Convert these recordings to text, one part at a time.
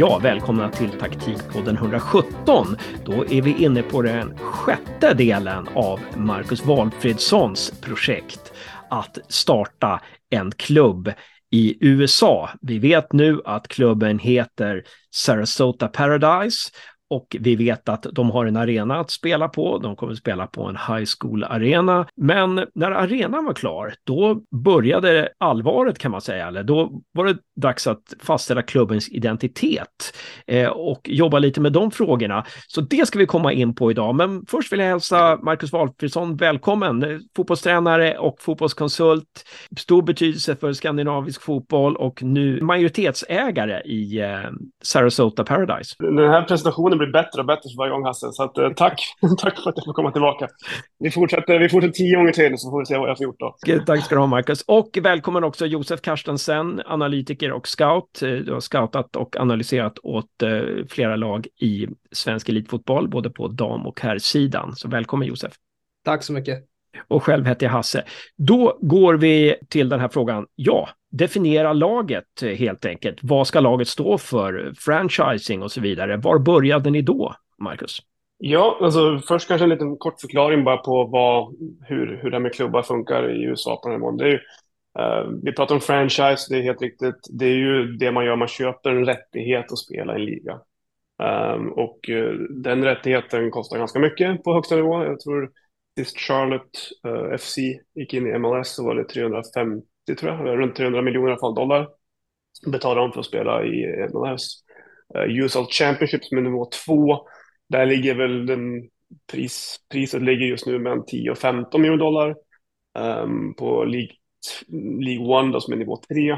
Ja, välkomna till Taktikpodden 117. Då är vi inne på den sjätte delen av Marcus Walfridssons projekt att starta en klubb i USA. Vi vet nu att klubben heter Sarasota Paradise och vi vet att de har en arena att spela på. De kommer att spela på en high school-arena. Men när arenan var klar, då började allvaret kan man säga. Eller då var det dags att fastställa klubbens identitet eh, och jobba lite med de frågorna. Så det ska vi komma in på idag. Men först vill jag hälsa Marcus Walfridsson välkommen. Eh, fotbollstränare och fotbollskonsult. Stor betydelse för skandinavisk fotboll och nu majoritetsägare i eh, Sarasota Paradise. Den här presentationen blir bättre och bättre för varje gång Hasse. Så att, eh, tack. tack för att jag får komma tillbaka. Vi fortsätter, vi fortsätter tio gånger till så får vi se vad jag får gjort då. Tack ska du ha Marcus. Och välkommen också Josef Karstensen, analytiker och scout. Eh, du har scoutat och analyserat åt eh, flera lag i svensk elitfotboll, både på dam och herrsidan. Så välkommen Josef. Tack så mycket. Och själv heter jag Hasse. Då går vi till den här frågan. Ja, definiera laget helt enkelt. Vad ska laget stå för? Franchising och så vidare. Var började ni då, Marcus? Ja, alltså först kanske en liten kort förklaring bara på vad, hur, hur det här med klubbar funkar i USA på den här månaden. uh, vi pratar om franchise, det är helt riktigt. Det är ju det man gör, man köper en rättighet att spela i en liga. Um, och uh, den rättigheten kostar ganska mycket på högsta nivå. Jag tror sist Charlotte eh, uh, FC gick in i MLS så var det 350 tror jag, runt 300 miljoner i alla fall dollar betalade de för att spela i MLS. Uh, eh, USL Championship som är nivå två, där ligger väl den pris, priset ligger just nu mellan 10 och 15 miljoner dollar. Um, på League, League One då, som är nivå tre,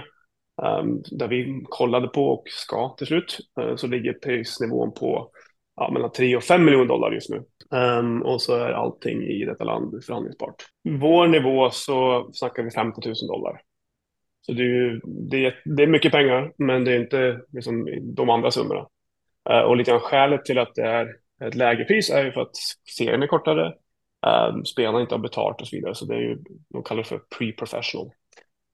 um, där vi kollade på och ska till slut, uh, så ligger prisnivån på ja, mellan 3 och 5 miljoner dollar just nu. Um, och så är allting i detta land förhandlingsbart. Vår nivå så snackar vi 50 000 dollar. Så det är, ju, det är, det är mycket pengar, men det är inte liksom de andra summorna. Uh, och lite grann skälet till att det är ett lägre pris är ju för att serien är kortare, um, spelarna inte har betalt och så vidare. Så det är ju, de kallar det för pre-professional.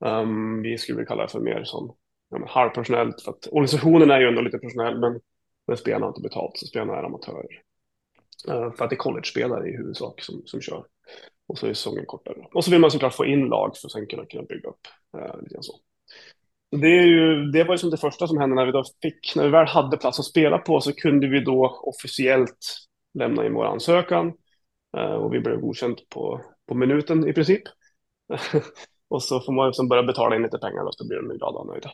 Um, vi skulle kalla det för mer som ja, halvprofessionellt, för att organisationen är ju ändå lite professionell, men men spelarna har inte betalt, så spelarna är amatörer. Eh, för att det är college-spelare i huvudsak som, som kör. Och så är säsongen kortare. Och så vill man såklart få in lag för att sen kunna, kunna bygga upp. Uh, lite så. Det, är ju, det var ju som det första som hände när vi då fick, när vi väl hade plats att spela på så kunde vi då officiellt lämna in vår ansökan. Uh, och vi blev godkänt på, på minuten i princip. och så får man liksom börja betala in lite pengar och så blir de glada och nöjda.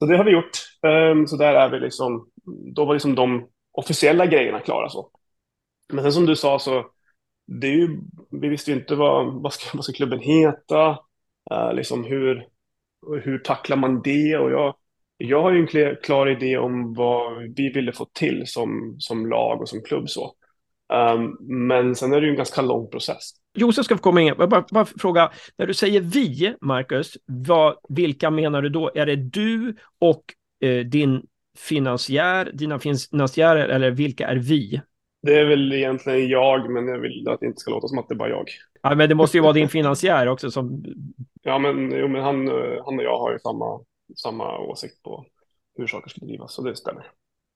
Så det har vi gjort. Um, så där är vi liksom, då var liksom de officiella grejerna klara så. Men sen som du sa så, det är ju, vi visste ju inte vad, vad, ska, vad ska klubben heta, uh, liksom hur, hur tacklar man det och jag, jag har ju en klar, klar idé om vad vi ville få till som, som lag och som klubb så. Um, men sen är det ju en ganska lång process. Josef ska få komma in. Jag bara, bara fråga, när du säger vi, Marcus, vad, vilka menar du då? Är det du och eh, din finansiär, dina finansiärer, eller vilka är vi? Det är väl egentligen jag, men jag vill att det inte ska låta som att det är bara jag. Ja, men det måste ju vara din finansiär också som... Ja, men, jo, men han, han och jag har ju samma, samma åsikt på hur saker ska drivas, så det stämmer.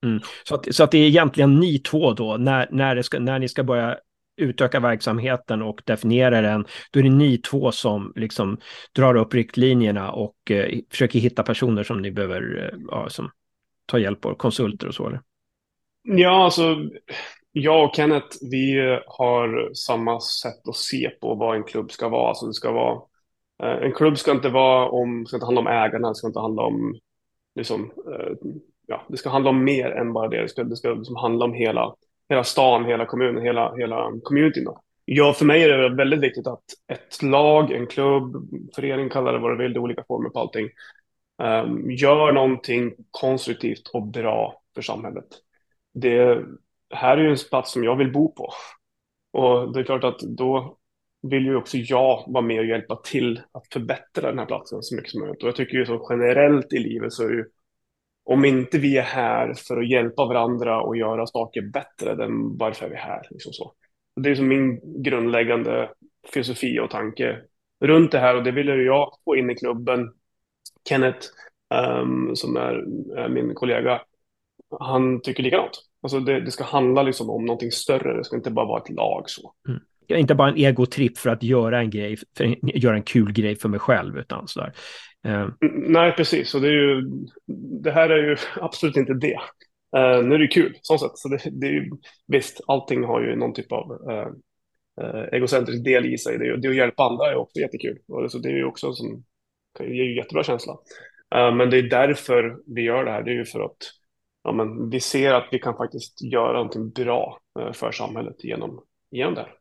Mm. Så, att, så att det är egentligen ni två då, när, när, ska, när ni ska börja utöka verksamheten och definiera den, då är det ni två som liksom drar upp riktlinjerna och eh, försöker hitta personer som ni behöver eh, ja, som tar hjälp av, konsulter och så. Eller? Ja, alltså jag och Kenneth, vi eh, har samma sätt att se på vad en klubb ska vara. Alltså det ska vara, eh, en klubb ska inte vara om, ska inte handla om ägarna, det ska inte handla om, liksom, eh, ja, det ska handla om mer än bara det. Det ska, det ska liksom handla om hela hela stan, hela kommunen, hela, hela communityn. Då. Ja, för mig är det väldigt viktigt att ett lag, en klubb, förening, kalla det vad du vill, det är olika former på allting, um, gör någonting konstruktivt och bra för samhället. Det här är ju en plats som jag vill bo på. Och det är klart att då vill ju också jag vara med och hjälpa till att förbättra den här platsen så mycket som möjligt. Och jag tycker ju så generellt i livet så är ju om inte vi är här för att hjälpa varandra och göra saker bättre, den, varför är vi här? Liksom så. Det är som min grundläggande filosofi och tanke runt det här och det ville jag få in i klubben. Kenneth, um, som är, är, min kollega, han tycker likadant. Alltså det, det, ska handla liksom om någonting större, det ska inte bara vara ett lag så. Mm. Inte bara en egotripp för att göra en grej, för att göra en kul grej för mig själv, utan sådär. Uh. Nej, precis. Och det, är ju, det här är ju absolut inte det. Uh, nu är det kul, så sätt. Så det, det är ju, visst, allting har ju någon typ av uh, egocentrisk del i sig. Det, det att hjälpa andra är också jättekul. Och så det är ju också som, det ger ju jättebra känsla. men det är därför vi gör det här. Det är ju för att ja, men vi ser att vi kan faktiskt göra någonting bra för samhället genom, genom det här.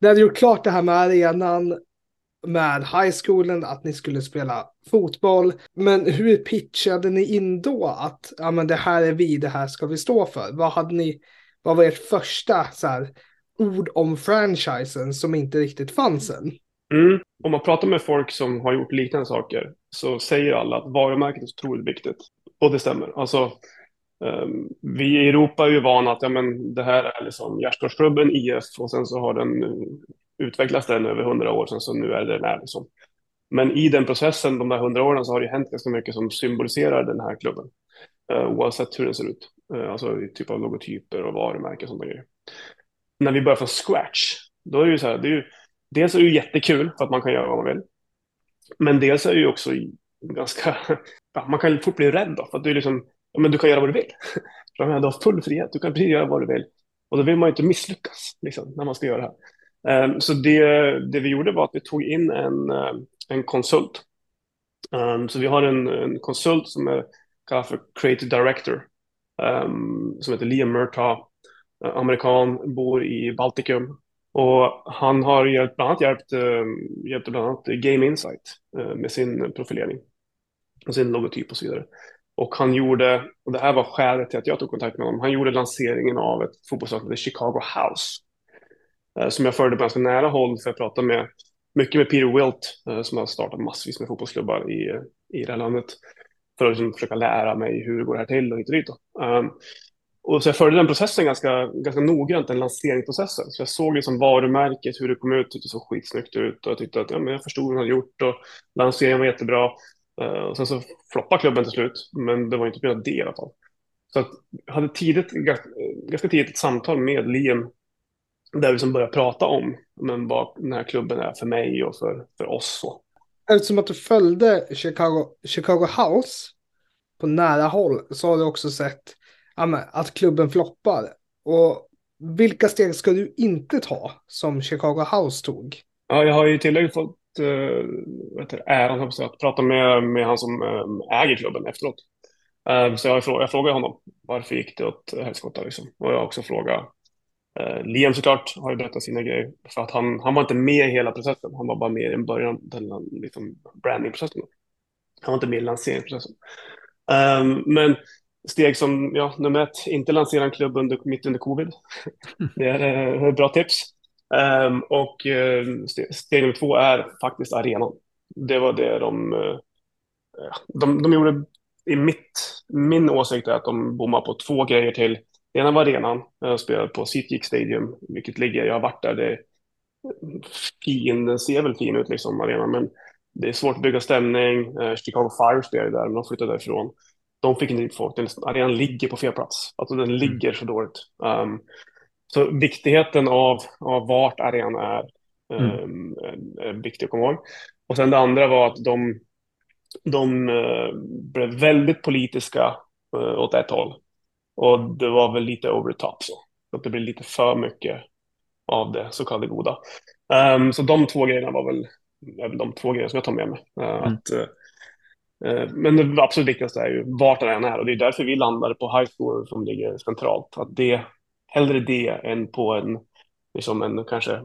Ni hade gjort klart det här med arenan, med high schoolen, att ni skulle spela fotboll. Men hur pitchade ni in då att ja, men det här är vi, det här ska vi stå för? Vad hade ni, vad var ert första så här, ord om franchisen som inte riktigt fanns än? Mm. Om man pratar med folk som har gjort liknande saker så säger alla att varumärket är så otroligt viktigt. Och det stämmer. Alltså, Ehm, vi i Europa är ju vana att ja, men det här är liksom Gärdsgårdsklubben IF och sen så har den eh, utvecklats den över hundra år sen så nu är det den här. liksom. Men i den processen, de där hundra åren, så har det hänt ganska mycket som symboliserar den här klubben. Ehm, oavsett hur den ser ut. Ehm, alltså i typ av logotyper och varumärken och sådana grejer. När vi börjar från scratch, då är det ju så här, det är ju, dels är det ju jättekul för att man kan göra vad man vill. Men dels är det ju också ganska, ja, man kan fort bli rädd då, för att du liksom, men du kan göra vad du vill. du har full frihet, du kan precis göra vad du vill. Och då vill man ju inte misslyckas liksom, när man ska göra det här. Um, så det, det vi gjorde var att vi tog in en, eh, en konsult. Um, så vi har en, en konsult som är kallad för Creative Director, um, som heter Liam Murtaugh, eh, amerikan, bor i Baltikum. Och han har hjälpt, bland annat hjälpt, hjälpt bland annat Game Insight uh, med sin profilering och sin logotyp och så vidare. Och han gjorde, och det här var skälet till att jag tog kontakt med honom, han gjorde lanseringen av ett fotbollslag som heter Chicago House. Eh, som jag följde på ganska nära håll för att prata med mycket med Peter Wilt eh, som har startat massvis med fotbollsklubbar i, i det här landet. För att liksom försöka lära mig hur det går här till och hit och dit. Um, och så jag följde den processen ganska, ganska noggrant, den lanseringsprocessen. Så jag såg liksom varumärket, hur det kom ut, det såg skitsnyggt ut och jag tyckte att ja, men jag förstod vad han hade gjort och lanseringen var jättebra. Uh, och sen så floppade klubben till slut, men det var inte på grund av det i alla fall. Så att jag hade tidigt, ganska tidigt ett samtal med Liam där vi liksom började prata om men vad den här klubben är för mig och för, för oss. Så. Eftersom att du följde Chicago, Chicago House på nära håll så har du också sett att klubben floppar. Och vilka steg ska du inte ta som Chicago House tog? Ja, jag har ju tillägg fått äh, äran att prata med, med han som äh, äger klubben efteråt. Äh, så jag, jag frågade honom varför gick det åt helskotta liksom. Och jag har också frågat äh, Liam såklart har ju berättat sina grejer. För att han, han var inte med i hela processen. Han var bara med i början, den liksom brandingprocessen. Han var inte med i lanseringsprocessen. Um, men steg som, ja, nummer ett, inte lansera en klubb under, mitt under covid. Det är ett eh, bra tips. Um, och eh, uh, steg, steg nummer två är faktiskt arenan. Det var det de, uh, de, de gjorde, i mitt, min åsikt är att de bommar på två grejer till. Det ena var arenan, jag spelade på SeatGeek Stadium, vilket ligger, jag har varit där, det är fin, den ser väl fin ut liksom, arenan, men det är svårt att bygga stämning. Uh, Chicago Fire spelade där, men de flyttade därifrån de fick inte dit folk. Den arenan ligger på fel plats. Alltså den ligger så dåligt. Um, så viktigheten av, av vart arenan är, um, är viktig att komma ihåg. Och sen det andra var att de, de uh, blev väldigt politiska uh, åt ett håll. Och det var väl lite over the top så. Att det blev lite för mycket av det så kallade goda. Um, så de två grejerna var väl, är väl de två grejerna som jag tar med mig. Uh, mm. Att Eh, men det absolut viktigaste är ju vart den är och det är därför vi landade på high school som ligger centralt. Att det, hellre det än på en, liksom en kanske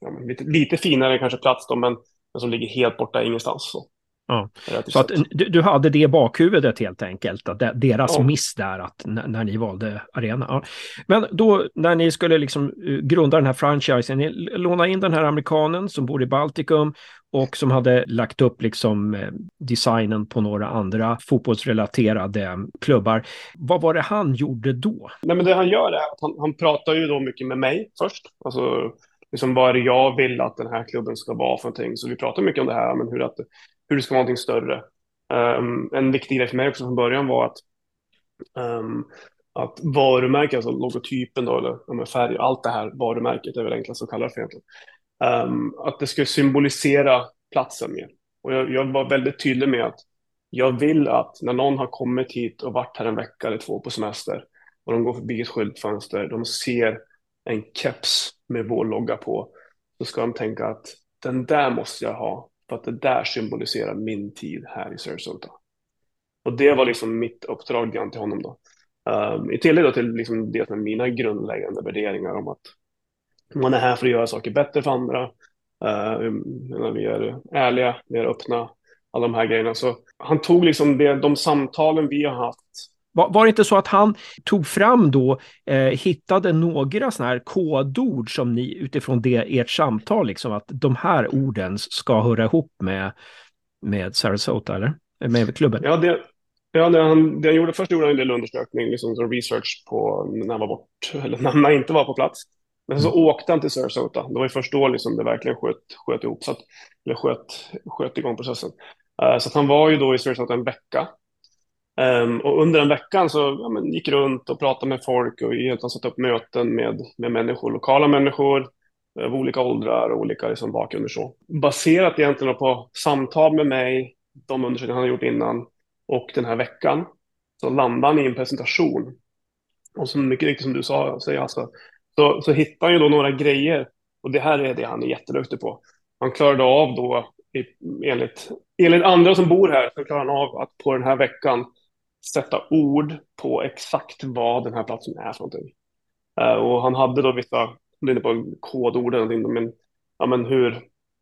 ja, lite, lite finare kanske plats då, men, men som ligger helt borta ingenstans. Så. Ja. Så att du, du, hade det i bakhuvudet helt enkelt, att deras ja. miss där att när, ni valde arena. Ja. Men då när ni skulle liksom eh, grunda den här franchisen, ni lånade in den här amerikanen som bor i Baltikum och som hade lagt upp liksom eh, designen på några andra fotbollsrelaterade klubbar. Vad var det han gjorde då? Nej, men det han gör är att han, han pratar ju då mycket med mig först. Alltså, liksom vad är det jag vill att den här klubben ska vara för någonting. Så vi pratar mycket om det här, men hur, att, hur det ska vara någonting större. Um, en viktig grej för mig också från början var att Um, att varumärket, alltså logotypen då, eller färg, allt det här varumärket är väl enklast att kalla det för egentligen. Um, att det skulle symbolisera platsen mer. Och jag, jag, var väldigt tydlig med att jag vill att när någon har kommit hit och varit här en vecka eller två på semester och de går förbi ett skyltfönster, de ser en keps med vår logga på, så ska de tänka att den där måste jag ha för att det där symboliserar min tid här i Sarasota. Och det var liksom mitt uppdrag till honom då. Um, I tillägg till liksom det med mina grundläggande värderingar om att man är här för att göra saker bättre för andra. Uh, vi är ärliga, vi är öppna, alla de här grejerna. Så han tog liksom det, de samtalen vi har haft. Var, det inte så att han tog fram då, eh, hittade några sådana här kodord som ni utifrån det, ert samtal, liksom att de här orden ska höra ihop med, med Sarasota, eller? Med klubben? Ja, det, Ja, det han, det han gjorde, först gjorde han en del undersökning, liksom som research på när han var bort, eller när han inte var på plats. Men så mm. åkte han till Sarasota. Det var ju först då liksom det verkligen sköt, sköt ihop, så att, eller sköt, sköt igång processen. Uh, så han var ju då i Sarasota en vecka. Um, och under den veckan så ja, men, gick runt och pratade med folk och egentligen satte upp möten med, med människor, lokala människor eh, av olika åldrar och olika liksom, bakgrunder. Så. Baserat egentligen på samtal med mig, de undersökningar han har gjort innan, och den här veckan så landade han i en presentation. Och som mycket riktigt som du sa, säger alltså, så, så hittade han ju då några grejer. Och det här är det han är jätteduktig på. Han klarade av då, enligt, enligt andra som bor här, så klarar han av att på den här veckan sätta ord på exakt vad den här platsen är för någonting. Eh, och han hade då vissa, du är på kodorden, men, ja, men hur,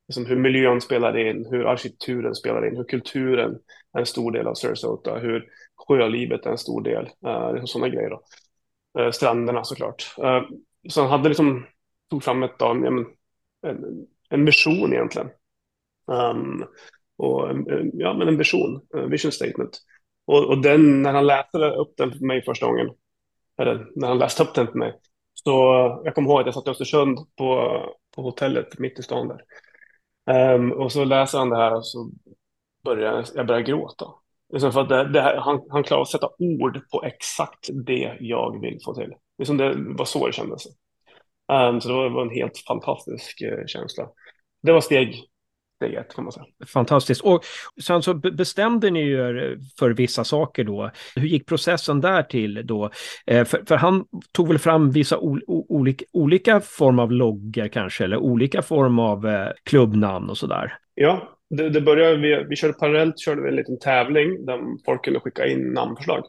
liksom hur miljön spelar in, hur arkitekturen spelar in, hur kulturen är en stor del av Sarasota, hur sjölivet är en stor del, eh, liksom sådana grejer. Då. Eh, stränderna såklart. Så han hade liksom, tog fram ett, då, en, en, vision egentligen. Um, och, ja, men en vision, en vision statement. Och, och den, när han läste upp den för mig första gången, eller när han läste upp den för mig, så jag kommer ihåg att jag satt i Östersund på, på hotellet mitt i stan där. Um, och så läser han det här och så börjar jag börjar gråta. Liksom för att det, det här, han, han klarar att sätta ord på exakt det jag vill få till. Liksom det var så det kändes. Um, så det var, det var en helt fantastisk uh, känsla. Det var steg steg ett kan man säga. Fantastiskt. Och sen så bestämde ni er för vissa saker då. Hur gick processen där till då? Eh, för, för han tog väl fram vissa ol, olika, olika form av loggor kanske, eller olika form av eh, klubbnamn och sådär. Ja, det, det började, vi, vi körde parallellt körde vi en liten tävling där folk kunde skicka in namnförslag.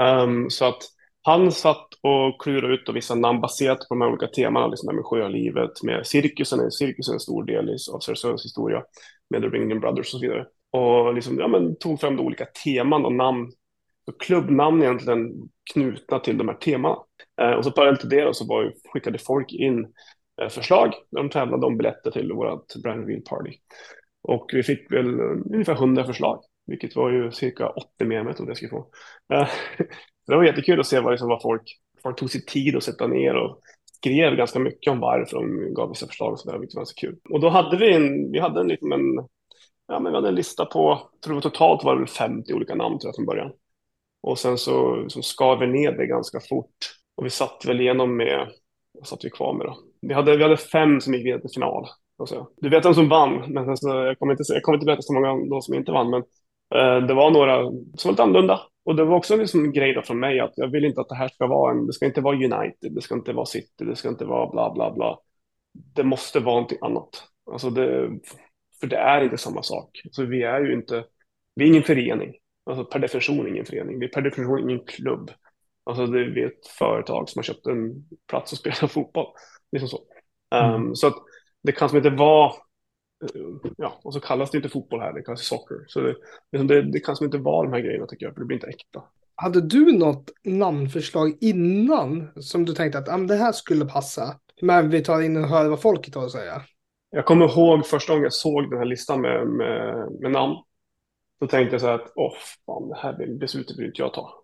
Um, så att han satt och klurade ut vissa namn baserat på de här olika temana, liksom med sjölivet, med cirkusen, cirkusen är en stor del av Sarasöas historia, med The Ringling Brothers och så vidare. Och liksom, ja, men, tog fram de olika teman och namn, och klubbnamn egentligen knutna till de här temana. Eh, och så parallellt till det så var, skickade folk in eh, förslag när de tävlade om biljetter till vårt Brand Reveal Party. Och vi fick väl eh, ungefär 100 förslag, vilket var ju cirka 80 mer än jag trodde jag skulle få. Eh, det var jättekul att se vad, liksom, vad folk, folk tog sig tid att sätta ner och skrev ganska mycket om varför de gav vissa förslag och sådär, vilket var så kul. Och då hade vi en, vi hade en, liksom en, ja, men vi hade en lista på, tror jag totalt var det 50 olika namn tror jag från början. Och sen så, så skar vi ner det ganska fort. Och vi satt väl igenom med, vad satt vi kvar med då? Vi hade, vi hade fem som gick vidare till final. Alltså, du vet vem som vann, men så, jag, kommer inte, jag kommer inte berätta så många de som inte vann, men eh, det var några som var lite annorlunda. Och det var också liksom en grej då från mig att jag vill inte att det här ska vara en, det ska inte vara United, det ska inte vara City, det ska inte vara bla bla bla. Det måste vara någonting annat. Alltså det, för det är inte samma sak. Så vi är ju inte, vi är ingen förening. Alltså per definition ingen förening. Vi är per definition ingen klubb. Alltså det är ett företag som har köpt en plats och spelar fotboll. Liksom så. Mm. Um, så att det kan som inte vara ja, och så kallas det inte fotboll här, det kallas soccer. Så det, det, det kan som inte vara de här grejerna tycker jag, för det blir inte äkta. Hade du något namnförslag innan som du tänkte att ah, det här skulle passa? Men vi tar in och hör vad folket har att säga. Jag kommer ihåg första gången jag såg den här listan med, med, med namn. Då tänkte jag så här att, åh, fan, det här beslutet vill inte jag ta.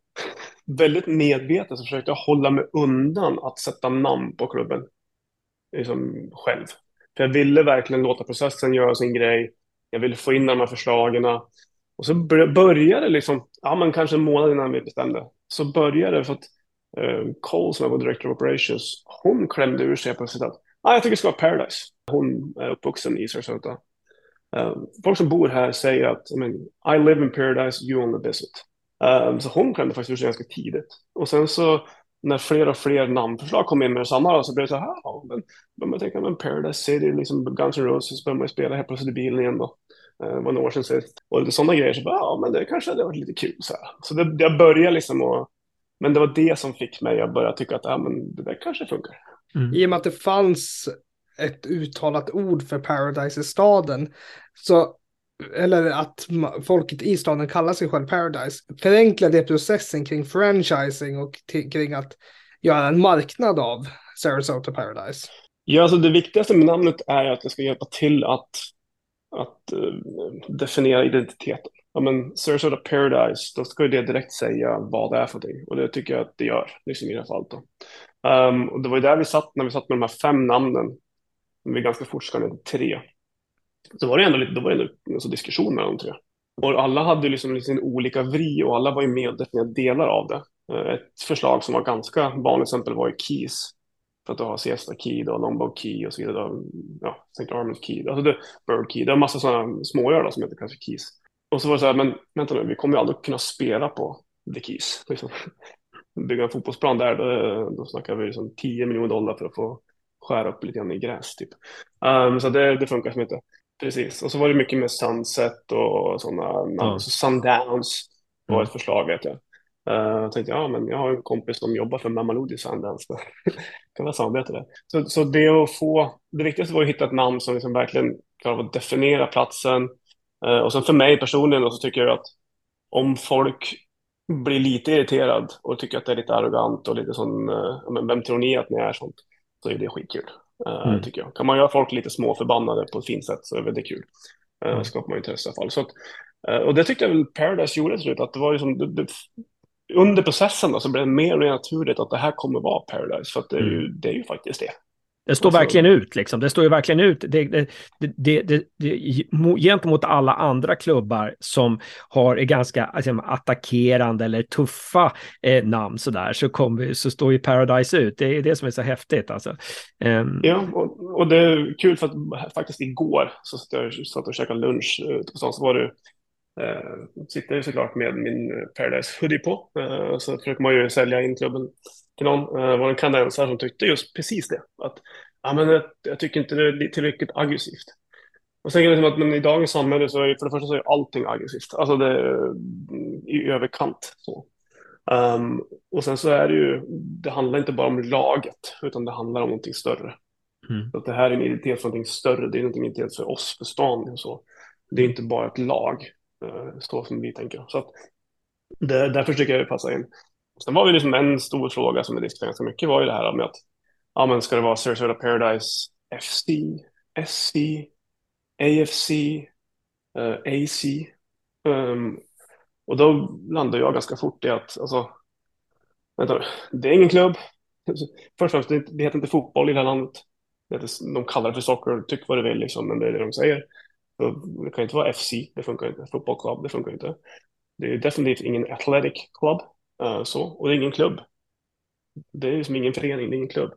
Väldigt medvetet så försökte jag hålla mig undan att sätta namn på klubben. Liksom själv. För jag ville verkligen låta processen göra sin grej. Jag ville få in de här förslagen. Och så började det liksom, ja men kanske en månad innan vi bestämde, så började det för att eh, Cole som är vår Director of Operations, hon klämde ur sig på att ah, jag tycker det ska vara Paradise. Hon är uppvuxen i Sarasota. Um, folk som bor här säger att I, mean, I live in paradise, you only visit. Um, så hon klämde faktiskt ur sig ganska tidigt. Och sen så när fler och fler namnförslag kom in med detsamma så blev det så här, ja, men började man tänka, men Paradise City, liksom Guns N' Roses, började man spela helt plötsligt i bilen igen då. Det uh, var några år sedan sist. Och lite sådana grejer, så bara, ja, men det kanske hade varit lite kul så här. Så det, det började liksom och, men det var det som fick mig att börja tycka att, ja, men det där kanske funkar. Mm. I och med att det fanns ett uttalat ord för Paradise i staden, så eller att folket i staden kallar sig själv Paradise, förenklade processen kring franchising och kring att göra en marknad av Sarasota Paradise? Ja, alltså det viktigaste med namnet är att det ska hjälpa till att, att uh, definiera identiteten. Ja, men Sarasota Paradise, då ska det direkt säga vad det är för någonting. Och det tycker jag att det gör, liksom i det här fallet. Då. Um, och det var ju där vi satt, när vi satt med de här fem namnen. Vi ganska fort ner till tre så var det ändå lite, då var det ändå alltså diskussion mellan de tre. Och alla hade liksom sin olika vri och alla var ju med och definierade delar av det. Eh, ett förslag som var ganska vanligt exempel var ju keys. För att du har Siesta Key, då, Longbow Key och så vidare. Ja, St. Armand Key, alltså det, Bird Key. Det är en massa sådana småöar som heter kanske Keys. Och så var det så här, men vänta nu, vi kommer ju aldrig kunna spela på The Keys. Liksom. Bygga en fotbollsplan där, då, då snackar vi liksom 10 miljoner dollar för att få skära upp lite grann i gräs typ. Um, så det, det funkar som inte. Precis, och så var det mycket med Sunset och sådana, ja. Sundance var ett förslag vet jag. Uh, jag tänkte, ja men jag har en kompis som jobbar för Mamaludi Sundance, kan vara samarbeta där. Så, så det att få, det viktigaste var att hitta ett namn som liksom verkligen klarar att definiera platsen. Uh, och sen för mig personligen då, så tycker jag att om folk blir lite irriterad och tycker att det är lite arrogant och lite sån, uh, men vem tror ni att ni är sånt, så är det skitkul. Eh, mm. Tycker jag. Kan man göra folk lite småförbannade på ett fint sätt så är det kul. Uh, mm. skapar man intresse i alla fall. Så att, uh, och det tyckte jag väl Paradise gjorde till slut. Att det var liksom, det, det, under processen då, så blev det mer och mer naturligt att det här kommer vara Paradise. För att det är ju, mm. det är ju faktiskt det. Det står alltså, verkligen ut, liksom. Det står ju verkligen ut. Det, det, det, det, det, gentemot alla andra klubbar som har ganska alltså, attackerande eller tuffa eh, namn sådär, så, kom, så står ju Paradise ut. Det är det som är så häftigt alltså. Um... Ja, och, och, det är kul för att faktiskt igår så satt jag satt och käkade lunch ute på stan så var det Eh, sitter ju såklart med min Paradise hoodie på. Eh, så försöker man ju sälja in klubben till någon. Eh, var en kanadensare som tyckte just precis det. Att ja, men jag, jag tycker inte det är tillräckligt aggressivt. Och sen är det som att men i dagens samhälle så är för det första så är allting aggressivt. Alltså det är i överkant. Så. Um, och sen så är det ju, det handlar inte bara om laget, utan det handlar om någonting större. Mm. Att det här är en identitet för någonting större, det är någonting identitet för oss, för stan och så. Det är inte bara ett lag, uh, så som vi tänker. Så att det, därför tycker jag det passar in. Sen var det liksom en stor fråga som vi diskuterade ganska mycket var ju det här med att ja, men ska det vara Sarasota Paradise FC, SC, AFC, uh, eh, AC? Um, ehm, och då landade jag ganska fort i att, alltså, vänta, det är ingen klubb. Först och främst, det, heter inte fotboll i det här landet. De kallar det för socker, tyck vad du vill, liksom, men det är det de säger. Det kan inte vara FC, det funkar inte. Fotbollsklubb, det funkar inte. Det är definitivt ingen athletic club, så, och det är ingen klubb. Det är liksom ingen förening, det är ingen klubb.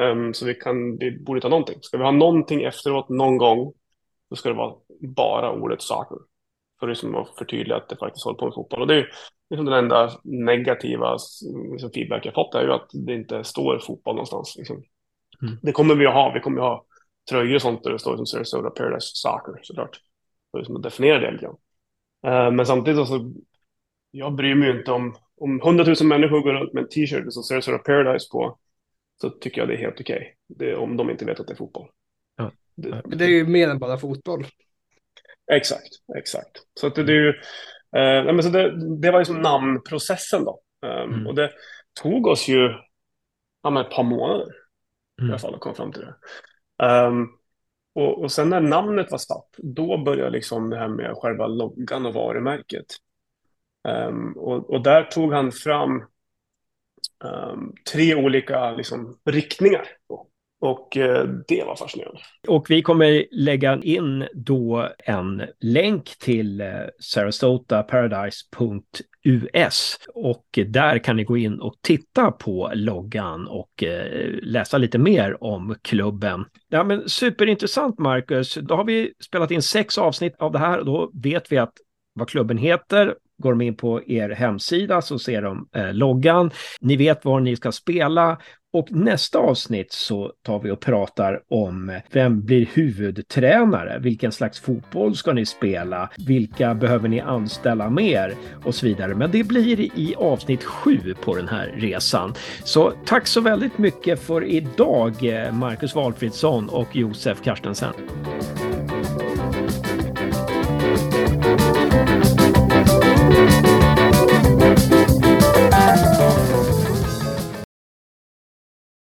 Um, så vi, kan, vi borde ta någonting. Ska vi ha någonting efteråt någon gång, då ska det vara bara ordet soccer. För liksom att förtydliga att det faktiskt håller på med fotboll. Och det är liksom den enda negativa liksom, feedback jag fått är ju att det inte står fotboll någonstans. Liksom. Mm. Det kommer vi att ha. Vi kommer att ha tröjor och sånt där det står som Sarasota Paradise Soccer såklart. För liksom att definiera det lite grann. Uh, men samtidigt så, jag bryr mig ju inte om, om 100 000 människor går runt med en t-shirt som Sarasota Paradise på så tycker jag det är helt okej. Okay. Om de inte vet att det är fotboll. Ja. Det, det är ju mer än bara fotboll. Exakt, exakt. Så att det, det är ju, eh, men så det, det var liksom namnprocessen då. Um, mm. Och det tog oss ju ja, ett par månader mm. i alla fall att komma fram till det. Um, och, och sen när namnet var satt, då började liksom det här med själva loggan och varumärket. Um, och, och där tog han fram um, tre olika liksom, riktningar. Och eh, det var fascinerande. Och vi kommer lägga in då en länk till eh, sarasotaparadise.us sarastotaparadise.us och där kan ni gå in och titta på loggan och eh, läsa lite mer om klubben. Ja, men superintressant Marcus. Då har vi spelat in sex avsnitt av det här och då vet vi att vad klubben heter, Går de in på er hemsida så ser de eh, loggan. Ni vet var ni ska spela och nästa avsnitt så tar vi och pratar om eh, vem blir huvudtränare? Vilken slags fotboll ska ni spela? Vilka behöver ni anställa mer? Och så vidare. Men det blir i avsnitt sju på den här resan. Så tack så väldigt mycket för idag eh, Marcus Walfridsson och Josef Carstensen.